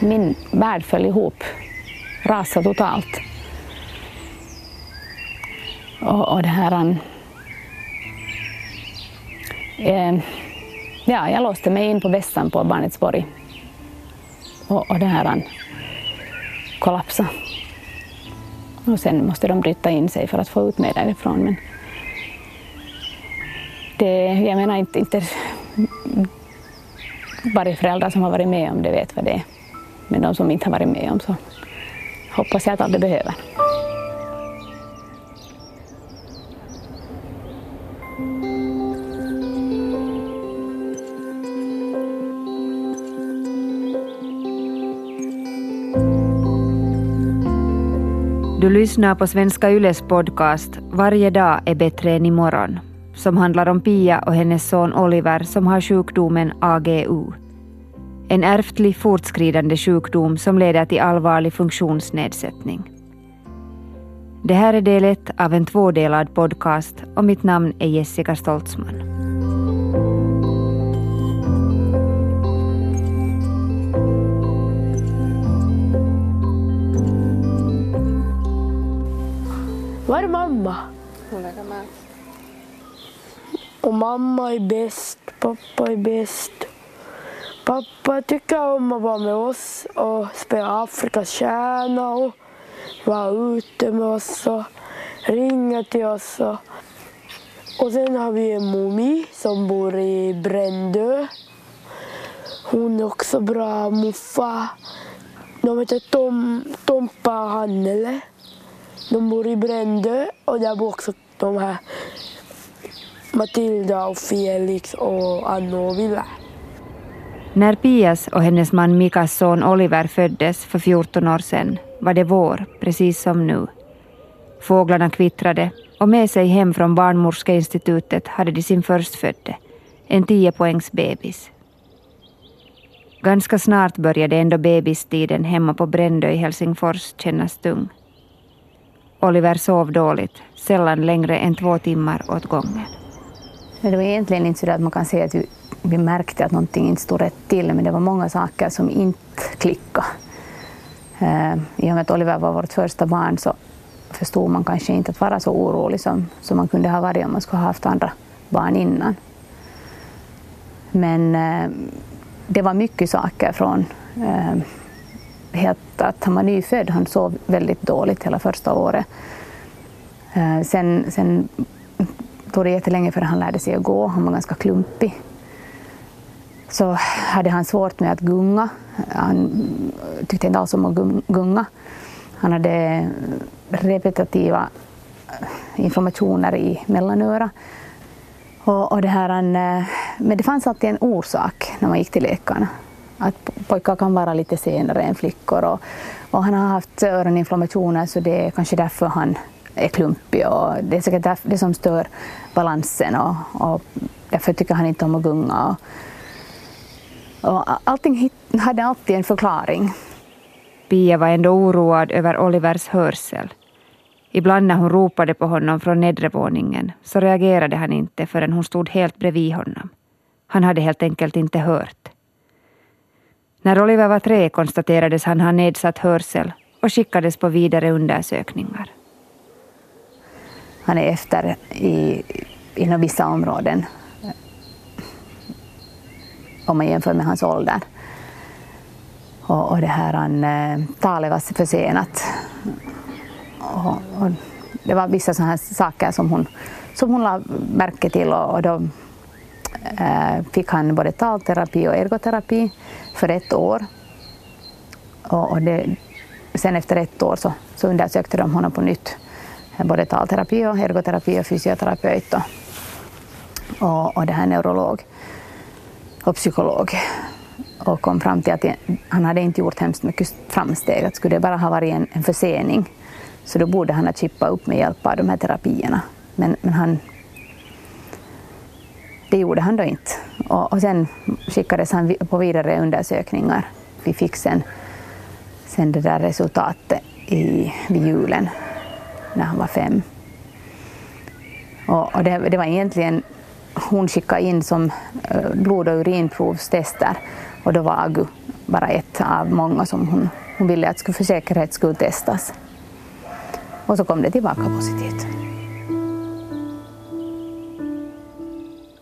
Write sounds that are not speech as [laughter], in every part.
Min värld föll ihop, rasade totalt. Och, och det här... Eh, ja, jag låste mig in på vässan på Barnetsborg. Och, och det här kollapsade. Och sen måste de bryta in sig för att få ut mig därifrån. Men det, jag menar inte, inte varje förälder som har varit med om det vet vad det är. Men de som inte har varit med om så hoppas jag att aldrig behöver. Du lyssnar på Svenska Yles podcast Varje dag är bättre än imorgon som handlar om Pia och hennes son Oliver som har sjukdomen AGU. En ärftlig fortskridande sjukdom som leder till allvarlig funktionsnedsättning. Det här är del ett av en tvådelad podcast och mitt namn är Jessica Stoltzman. Var är mamma? Och mamma är bäst, pappa är bäst. Pappa tycker om att vara med oss och spela Afrikas stjärna och vara ute med oss och ringa till oss. Och, och sen har vi en mummi som bor i Brändö. Hon är också bra muffa. De heter Tom, Tompa och Hannele. De bor i Brändö och där bor också de här Matilda och Felix och Anna och Villa. När Pias och hennes man Mikas son Oliver föddes för 14 år sedan var det vår, precis som nu. Fåglarna kvittrade och med sig hem från Barnmorskeinstitutet hade de sin förstfödde, en 10 poängs bebis. Ganska snart började ändå bebistiden hemma på Brändö i Helsingfors kännas tung. Oliver sov dåligt, sällan längre än två timmar åt gången. Men det var egentligen inte så att man kan säga att vi, vi märkte att någonting inte stod rätt till, men det var många saker som inte klickade. Eh, I och med att Oliver var vårt första barn så förstod man kanske inte att vara så orolig som, som man kunde ha varit om man skulle ha haft andra barn innan. Men eh, det var mycket saker från eh, helt att han var nyfödd, han sov väldigt dåligt hela första året. Sen, sen tog det jättelänge för han lärde sig att gå, han var ganska klumpig. Så hade han svårt med att gunga. Han tyckte inte alls om att gunga. Han hade repetitiva eh, inflammationer i mellanöra. Och, och det här, eh, men det fanns alltid en orsak när man gick till läkarna. Att pojkar kan vara lite senare än flickor. Och, och han har haft öroninflammationer så det är kanske därför han är klumpig och det är säkert det som stör balansen och, och därför tycker han inte om att gunga. Och, och allting hade alltid en förklaring. Pia var ändå oroad över Olivers hörsel. Ibland när hon ropade på honom från nedre våningen så reagerade han inte förrän hon stod helt bredvid honom. Han hade helt enkelt inte hört. När Oliver var tre konstaterades han ha nedsatt hörsel och skickades på vidare undersökningar. Han är efter i, inom vissa områden om man jämför med hans ålder. Och, och det här, han, eh, talet var försenat. Och, och det var vissa sådana här saker som hon, som hon lade märke till och, och då äh, fick han både talterapi och ergoterapi för ett år. Och, och det, sen efter ett år så, så undersökte de honom på nytt både talterapi och ergoterapi och fysioterapeut och, och, och det här neurolog och psykolog och kom fram till att han hade inte gjort hemskt mycket framsteg, att skulle det bara ha varit en, en försening så då borde han ha chippat upp med hjälp av de här terapierna. Men, men han, det gjorde han då inte. Och, och sen skickades han på vidare undersökningar. Vi fick sen, sen det där resultatet i, vid julen när han var fem. Och, och det, det, var egentligen hon skickade in som eh, blod och urinprovstester och då var Agu bara ett av många som hon, hon ville att för säkerhet skull testas. Och så kom det tillbaka positivt.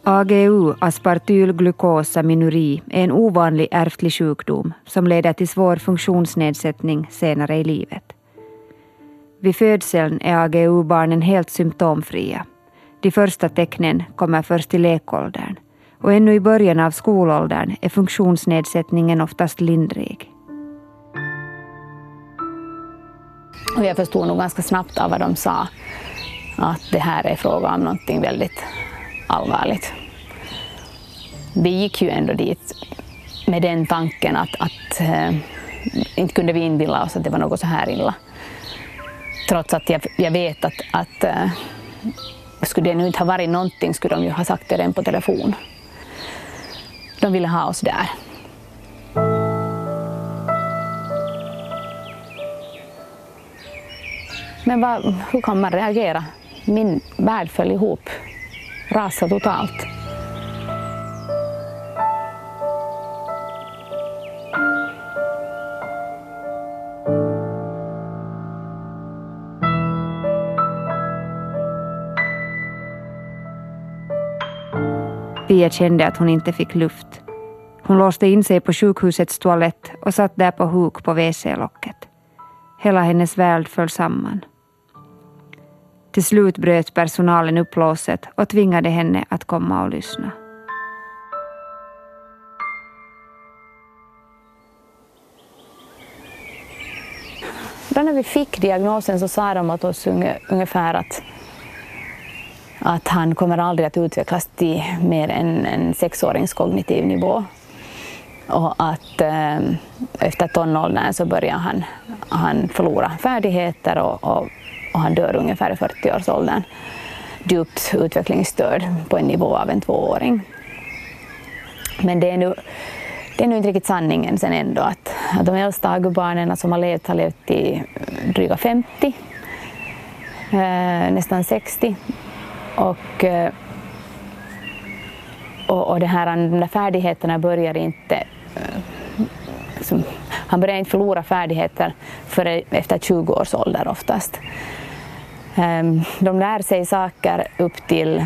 AGU, aspartylglukosaminuri, är en ovanlig ärftlig sjukdom som leder till svår funktionsnedsättning senare i livet. Vid födseln är AGU-barnen helt symptomfria. De första tecknen kommer först i lekåldern och ännu i början av skolåldern är funktionsnedsättningen oftast lindrig. Och jag förstod nog ganska snabbt av vad de sa att det här är fråga om någonting väldigt allvarligt. Vi gick ju ändå dit med den tanken att, att äh, inte kunde vi inbilla oss att det var något så här illa. Trots att jag, jag vet att, att äh, skulle det nu inte ha varit någonting skulle de ju ha sagt det redan på telefon. De ville ha oss där. Men vad, hur kan man reagera? Min värld föll ihop, rasade totalt. Pia kände att hon inte fick luft. Hon låste in sig på sjukhusets toalett och satt där på huk på WC-locket. Hela hennes värld föll samman. Till slut bröt personalen upp låset och tvingade henne att komma och lyssna. Då när vi fick diagnosen så sa de åt oss ungefär att, att han kommer aldrig att utvecklas till mer än en sexårings kognitiv nivå. Och att eh, efter tonåldern så börjar han, han förlora färdigheter och, och och han dör ungefär i 40-årsåldern. Djupt utvecklingsstörd på en nivå av en tvååring. Men det är nu, det är nu inte riktigt sanningen sen ändå att, att de äldsta agubarnen som har levt har levt i dryga 50, eh, nästan 60. Och, eh, och, och det här, de där färdigheterna börjar inte liksom, han börjar inte förlora färdigheter för efter 20 års ålder oftast. Ehm, de lär sig saker upp till,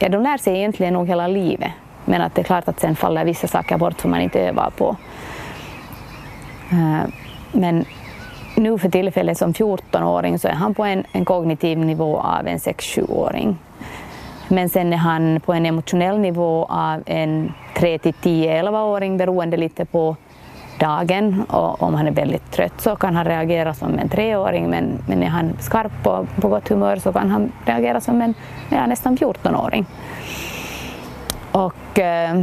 ja de lär sig egentligen nog hela livet, men att det är klart att sen faller vissa saker bort som man inte övar på. Ehm, men nu för tillfället som 14-åring så är han på en, en kognitiv nivå av en 6-7-åring. Men sen är han på en emotionell nivå av en 3 till 10-11-åring beroende lite på dagen och om han är väldigt trött så kan han reagera som en treåring men, men är han skarp och på gott humör så kan han reagera som en ja, nästan 14-åring. Och eh,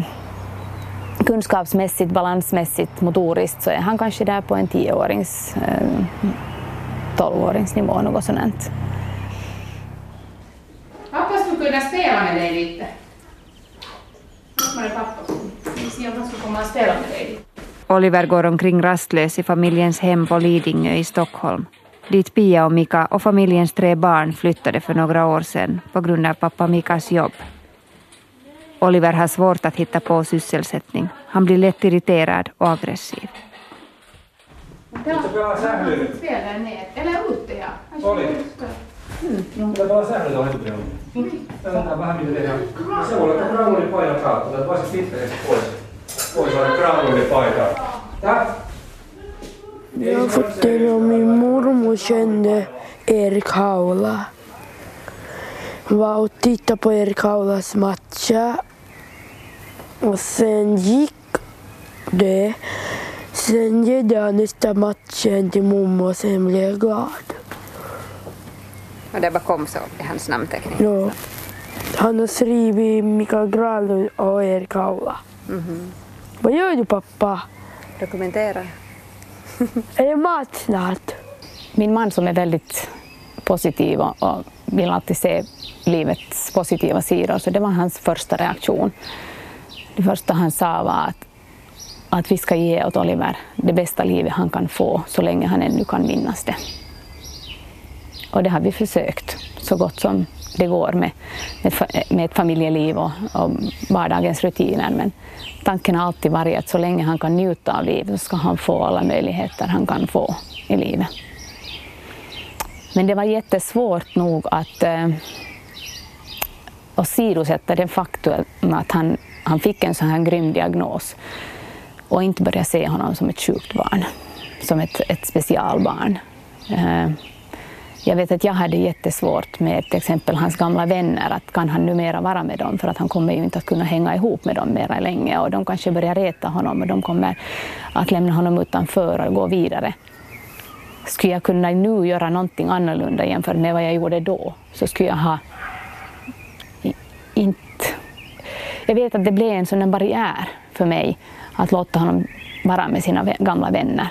kunskapsmässigt, balansmässigt, motoriskt så är han kanske där på en 10-årings, eh, 12-årings nivå, något sådant. Kunna spela med dig lite. Var är pappa? Vi ser om han skulle komma och spela med dig lite. Oliver går omkring rastlös i familjens hem på Lidingö i Stockholm, dit Pia och Mika och familjens tre barn flyttade för några år sedan på grund av pappa Mikas jobb. Oliver har svårt att hitta på sysselsättning. Han blir lätt irriterad och aggressiv. Eller ute, ja. Oli. Kyllä tuolla sählyt on etuperällä. Tätä vähän mitä tehdään. Se voi olla, että granuuli painaa kautta. Tätä varsin pitkästi pois. Pois on granulipaita. Tää? Jag har fått det av min mormor kände Erik Haula. Hon var och tittade på Erik Haulas matcher. Och sen gick det. Sen ledde han nästa matchen till mormor och sen blev jag glad. Och där bakom så är hans namnteckning? Ja. Han har skrivit Mikael Granlund och Erik Haula. Mm-hmm. Vad gör du pappa? Dokumentera. [laughs] Är det mat snart? Min man som är väldigt positiv och, och vill alltid se livets positiva sidor, så det var hans första reaktion. Det första han sa var att, att vi ska ge åt Oliver det bästa livet han kan få så länge han ännu kan minnas det. Och det har vi försökt så gott som det går med, med ett familjeliv och, och vardagens rutiner. Men tanken har alltid varit att så länge han kan njuta av livet så ska han få alla möjligheter han kan få i livet. Men det var jättesvårt nog att eh, åsidosätta det faktum att han, han fick en så här grym diagnos och inte börja se honom som ett sjukt barn, som ett, ett specialbarn. Eh, jag vet att jag hade jättesvårt med till exempel hans gamla vänner, att kan han numera vara med dem, för att han kommer ju inte att kunna hänga ihop med dem mera länge och de kanske börjar reta honom och de kommer att lämna honom utanför och gå vidare. Skulle jag kunna nu göra någonting annorlunda jämfört med vad jag gjorde då, så skulle jag ha inte... Jag vet att det blev en sån barriär för mig att låta honom vara med sina gamla vänner.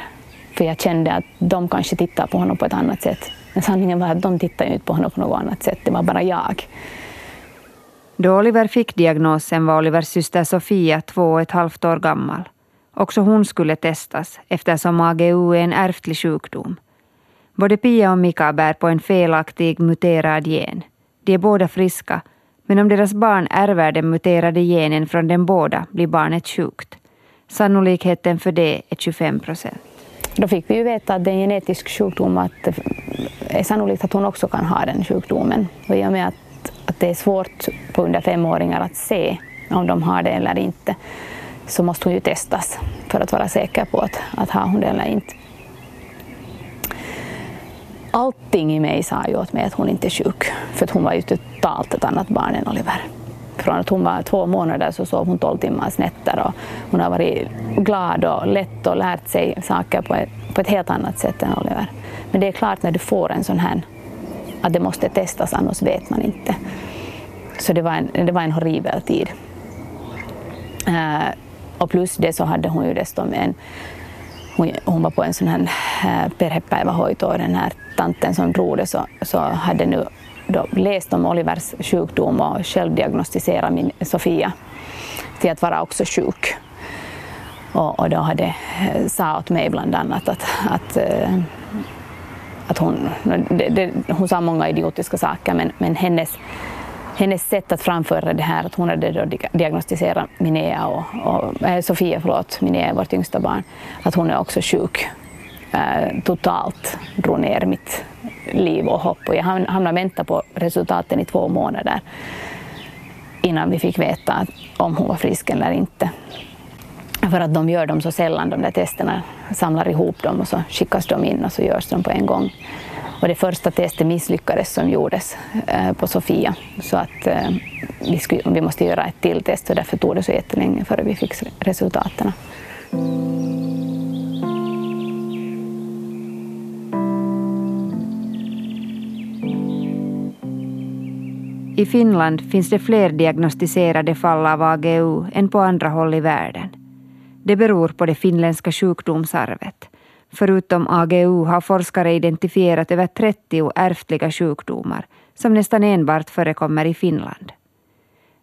För jag kände att de kanske tittar på honom på ett annat sätt. Men sanningen var att de tittade inte på honom på något annat sätt, det var bara jag. Då Oliver fick diagnosen var Olivers syster Sofia två och ett halvt år gammal. Också hon skulle testas eftersom AGU är en ärftlig sjukdom. Både Pia och Mika bär på en felaktig muterad gen. De är båda friska, men om deras barn ärver den muterade genen från den båda blir barnet sjukt. Sannolikheten för det är 25 procent. Då fick vi ju veta att det är en genetisk sjukdom att det är sannolikt att hon också kan ha den sjukdomen. Och i och med att, att det är svårt på under femåringar att se om de har det eller inte så måste hon ju testas för att vara säker på att, att har hon det eller inte. Allting i mig sa ju åt mig att hon inte är sjuk, för att hon var ju totalt ett annat barn än Oliver. Från att hon var två månader så sov hon tolv timmars nätter och hon har varit glad och lätt och lärt sig saker på ett, på ett helt annat sätt än Oliver. Men det är klart när du får en sån här, att det måste testas annars vet man inte. Så det var en, det var en horribel tid. Uh, och plus det så hade hon ju dessutom en hon, hon var på en sån här eh, äh, perhepäivähoito och den här tanten som drog det så, så hade nu då läst om Olivers sjukdom och självdiagnostiserat min Sofia till att vara också sjuk. Och, och då hade eh, sa åt mig bland annat att, att, eh, att hon, det, det, hon sa många idiotiska saker men, men hennes, hennes sätt att framföra det här att hon hade då diagnostiserat Minea och, och äh, Sofia, förlåt, Minea, vårt yngsta barn, att hon är också sjuk Äh, totalt drog ner mitt liv och hopp och jag hamnade och väntade på resultaten i två månader innan vi fick veta om hon var frisk eller inte. För att de gör dem så sällan, de där testerna, samlar ihop dem och så skickas de in och så görs de på en gång. Och det första testet misslyckades som gjordes eh, på Sofia, så att eh, vi, skulle, vi måste göra ett till test och därför tog det så jättelänge före vi fick resultaten. I Finland finns det fler diagnostiserade fall av AGU än på andra håll i världen. Det beror på det finländska sjukdomsarvet. Förutom AGU har forskare identifierat över 30 ärftliga sjukdomar som nästan enbart förekommer i Finland.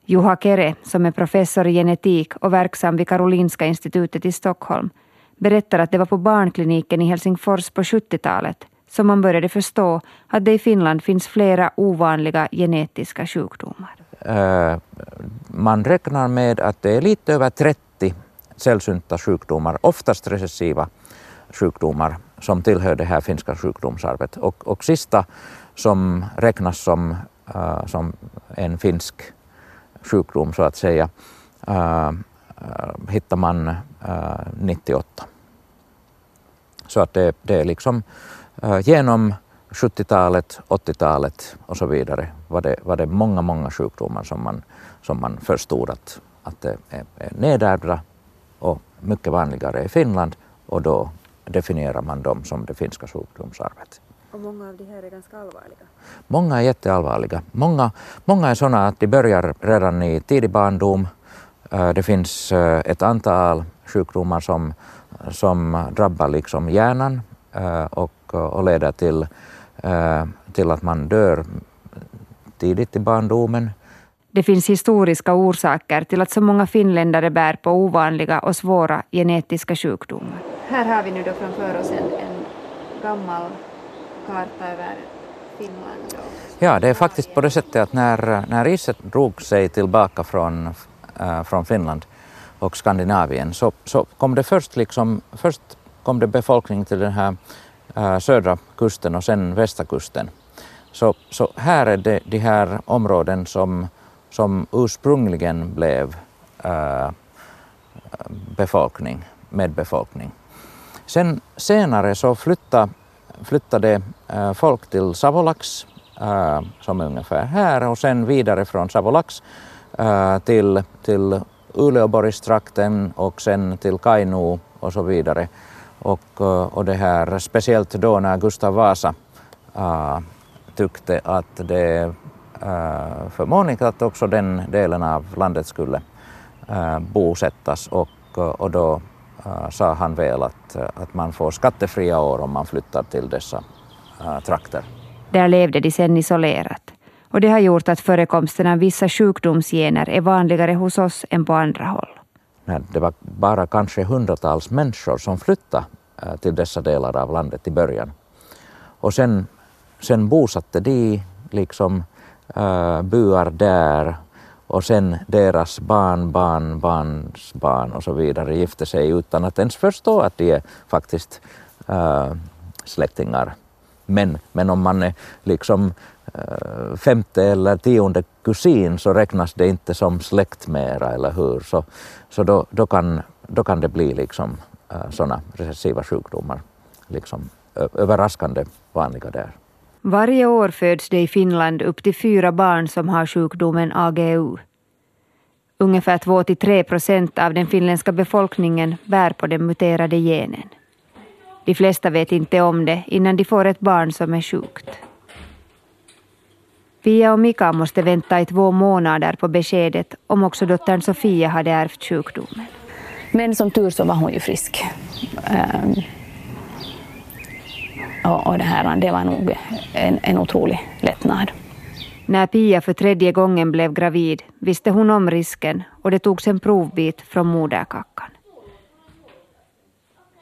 Juha Kere, som är professor i genetik och verksam vid Karolinska institutet i Stockholm, berättar att det var på barnkliniken i Helsingfors på 70-talet som man började förstå att det i Finland finns flera ovanliga genetiska sjukdomar. Uh, man räknar med att det är lite över 30 sällsynta sjukdomar, oftast recessiva sjukdomar, som tillhör det här finska sjukdomsarvet. Och, och sista som räknas som, uh, som en finsk sjukdom så att säga, uh, hittar man 98. Så att det, det är liksom genom 70-talet, 80-talet och så vidare var det, var det många, många sjukdomar som man, som man förstod att, att det är, är nedärvda och mycket vanligare i Finland och då definierar man dem som det finska sjukdomsarvet. Och många av de här är ganska allvarliga? Många är jätteallvarliga. Många, många är sådana att de börjar redan i tidig barndom. Eh, det finns eh, ett antal sjukdomar som, som drabbar liksom hjärnan och och leder till, eh, till att man dör tidigt i barndomen. Det finns historiska orsaker till att så många finländare bär på ovanliga och svåra genetiska sjukdomar. Här har vi nu då framför oss en, en gammal karta över Finland. Ja, det är faktiskt på det sättet att när, när iset drog sig tillbaka från, äh, från Finland och Skandinavien så, så kom det först liksom, först kom det befolkning till den här äh, södra kusten och sen västkusten. Så, så här är det de här områden som, som ursprungligen blev äh, befolkning, med befolkning. Sen senare så flyttade, flyttade äh, folk till Savolax äh, som är ungefär här och sen vidare från Savolax äh, till, till Uleåborgstrakten och sen till Kainuu och så vidare. Och, eh, och det här speciellt då när Gustav Vasa äh, tyckte att det äh, förmånligt att också den delen av landet skulle äh, bosättas och, och då äh, sa han väl att, att man får skattefria år om man flyttar till dessa äh, trakter. Där levde de sedan isolerat. Och det har gjort att förekomsten av vissa sjukdomsgener är vanligare hos oss än på andra håll. Det var bara kanske hundratals människor som flyttade eh, till dessa delar av landet i början. Och sen, sen bosatte de liksom eh, uh, byar där och sen deras barn, barn, barns barn och så vidare gifte sig utan att ens förstå att de är faktiskt uh, släktingar men, men om man är liksom Eh, femte eller tionde kusin så räknas det inte som släkt mera, eller hur? Så, så då, då, kan, då kan det bli liksom eh, sådana recessiva sjukdomar liksom överraskande vanliga där. Varje år föds det i Finland upp till fyra barn som har sjukdomen AGU. Ungefär 2-3 procent av den finländska befolkningen bär på den muterade genen. De flesta vet inte om det innan de får ett barn som är sjukt. Pia och Mika måste vänta i två månader på beskedet om också dottern Sofia hade ärvt sjukdomen. Men som tur så var hon ju frisk. Um, och, och det här det var nog en, en otrolig lättnad. När Pia för tredje gången blev gravid visste hon om risken och det togs en provbit från moderkackan.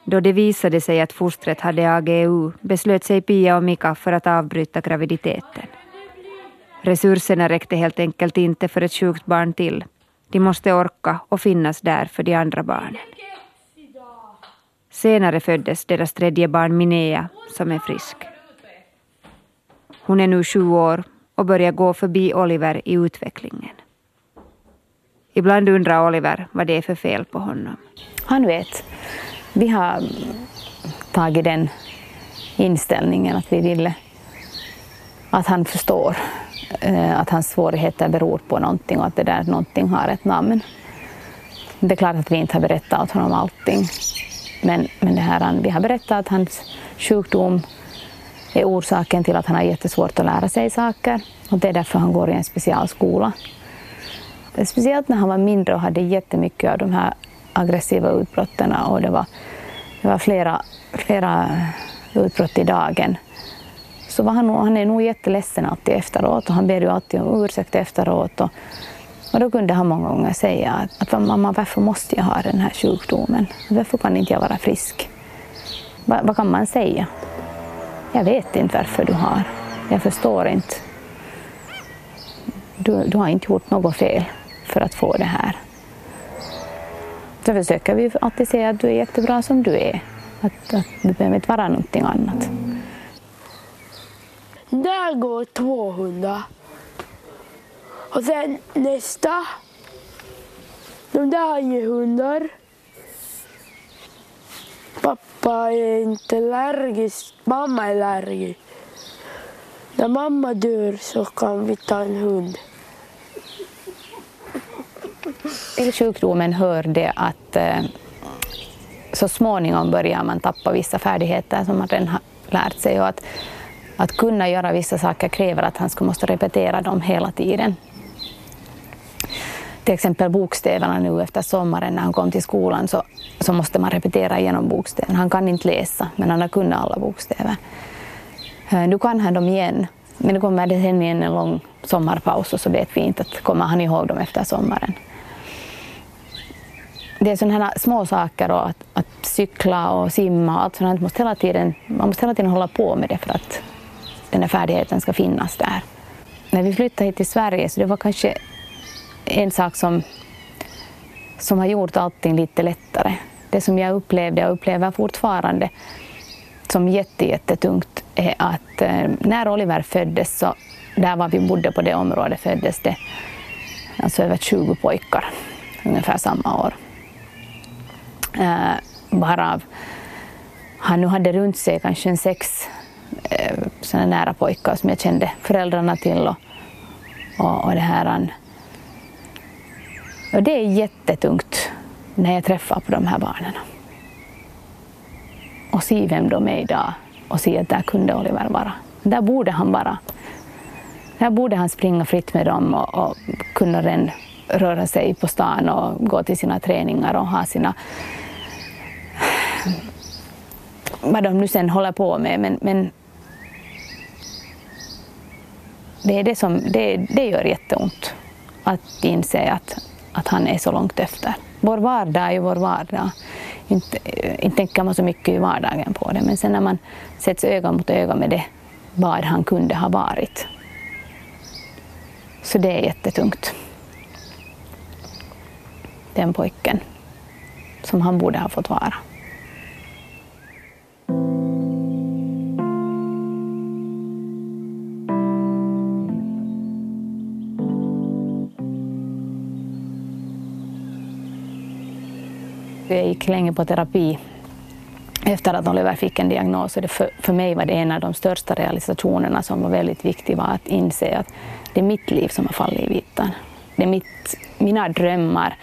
Då det visade sig att fostret hade AGU beslöt sig Pia och Mika för att avbryta graviditeten. Resurserna räckte helt enkelt inte för ett sjukt barn till. De måste orka och finnas där för de andra barnen. Senare föddes deras tredje barn Minea, som är frisk. Hon är nu sju år och börjar gå förbi Oliver i utvecklingen. Ibland undrar Oliver vad det är för fel på honom. Han vet vi har tagit den inställningen att vi ville att han förstår Eh, att hans svårigheter beror på någonting och att det där någonting har ett namn. Det är klart att vi inte har berättat åt honom allting. Men, men det här, vi har berättat att hans sjukdom är orsaken till att han har jättesvårt att lära sig saker. Och det är därför han går i en specialskola. Speciellt när han var mindre och hade jättemycket av de här aggressiva utbrotten och det var, det var flera, flera utbrott i dagen. Så var han, han är nog jätteledsen alltid efteråt och han ber ju alltid om ursäkt efteråt. Och, och då kunde han många gånger säga att, att mamma, varför måste jag ha den här sjukdomen? Varför kan inte jag vara frisk? Va, vad kan man säga? Jag vet inte varför du har. Jag förstår inte. Du, du har inte gjort något fel för att få det här. Så försöker vi alltid säga att du är jättebra som du är. Att, att du behöver inte vara någonting annat. Där går två hundar. Och sen nästa. De där har inga hundar. Pappa är inte allergisk, mamma är allergisk. När mamma dör så kan vi ta en hund. Till sjukdomen hör det att eh, så småningom börjar man tappa vissa färdigheter som man redan har lärt sig och att, att kunna göra vissa saker kräver att han ska måste repetera dem hela tiden. Till exempel bokstäverna nu efter sommaren när han kom till skolan så, så måste man repetera igenom bokstäverna. Han kan inte läsa men han har kunnat alla bokstäver. Eh, nu kan han dem igen men det kommer det sen igen en lång sommarpaus och så vet vi inte att kommer han ihåg dem efter sommaren det är sådana här små saker och att, att cykla och simma och allt sånt. Måste hela tiden, man måste hela tiden hålla på med det för att den här färdigheten ska finnas där. när vi flyttade hit till Sverige så det var kanske en sak som, som har gjort allting lite lättare. Det som jag upplevde och upplever fortfarande som jättetungt är att eh, när Oliver föddes, så där var vi bodde på det området, föddes det alltså över 20 pojkar ungefär samma år. Eh, varav han nu hade runt sig kanske en sex Eh, såna nära pojkar som jag kände föräldrarna till. Och, och, och det här. Och det är jättetungt när jag träffar på de här barnen. Och se vem de är idag och se att där kunde Oliver vara. Där borde han vara. Där borde han springa fritt med dem och, och kunna ren, röra sig på stan och gå till sina träningar och ha sina vad de nu sen håller på med. Men, men det, är det, som, det, det gör jätteont att inse att, att han är så långt efter. Vår vardag är ju vår vardag. Inte, inte tänker man så mycket i vardagen på det, men sen när man sätts öga mot öga med det, vad han kunde ha varit. Så det är jättetungt. Den pojken som han borde ha fått vara. Jag gick länge på terapi efter att Oliver fick en diagnos. Och det för, för mig var det en av de största realisationerna som var väldigt viktig var att inse att det är mitt liv som har fallit i vitan. Det är mitt, mina drömmar,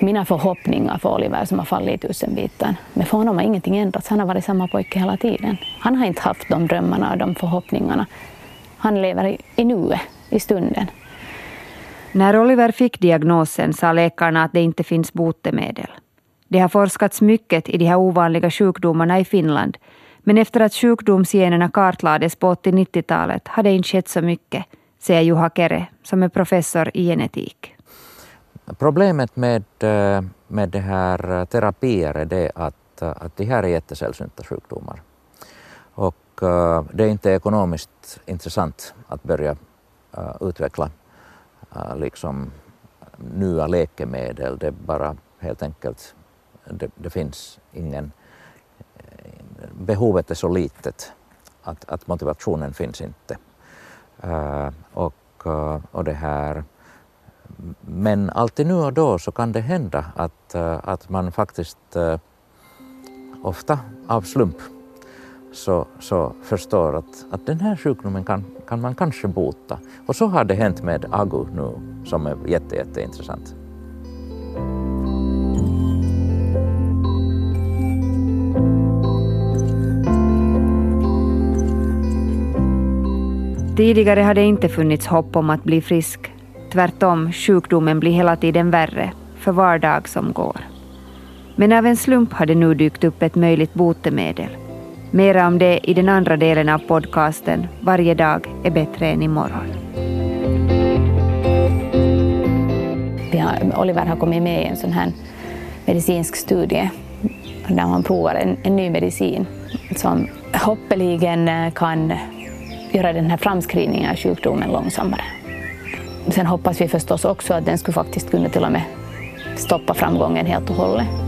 mina förhoppningar för Oliver som har fallit i tusen bitar. Men för honom har ingenting ändrats. Han har varit samma pojke hela tiden. Han har inte haft de drömmarna och de förhoppningarna. Han lever i, i nuet, i stunden. När Oliver fick diagnosen sa läkarna att det inte finns botemedel. Det har forskats mycket i de här ovanliga sjukdomarna i Finland, men efter att sjukdomsgenerna kartlades på 80-90-talet har det inte skett så mycket, säger Juha Kere, som är professor i genetik. Problemet med, eh, med det här eh, terapier är det att, eh, att de här är jättesällsynta sjukdomar. Och det är inte ekonomiskt intressant att börja utveckla liksom nya läkemedel. Det är bara helt enkelt det, det finns ingen... Eh, behovet är så litet att, att motivationen finns inte. Uh, och, uh, och det här... Men alltid nu och då så kan det hända att, uh, att man faktiskt ofta av slump så, så förstår att, att den här sjukdomen kan, kan man kanske bota. Och så har det hänt med Agu nu som är jätte, jätteintressant. Tidigare har det inte funnits hopp om att bli frisk. Tvärtom, sjukdomen blir hela tiden värre för var dag som går. Men av en slump har det nu dykt upp ett möjligt botemedel. Mera om det i den andra delen av podcasten Varje dag är bättre än imorgon. Vi har, Oliver har kommit med i en sån här medicinsk studie där man provar en, en ny medicin som hoppeligen eh, kan göra den här framskrivningen av sjukdomen långsammare. Sen hoppas vi förstås också att den skulle faktiskt kunna till och med stoppa framgången helt och hållet.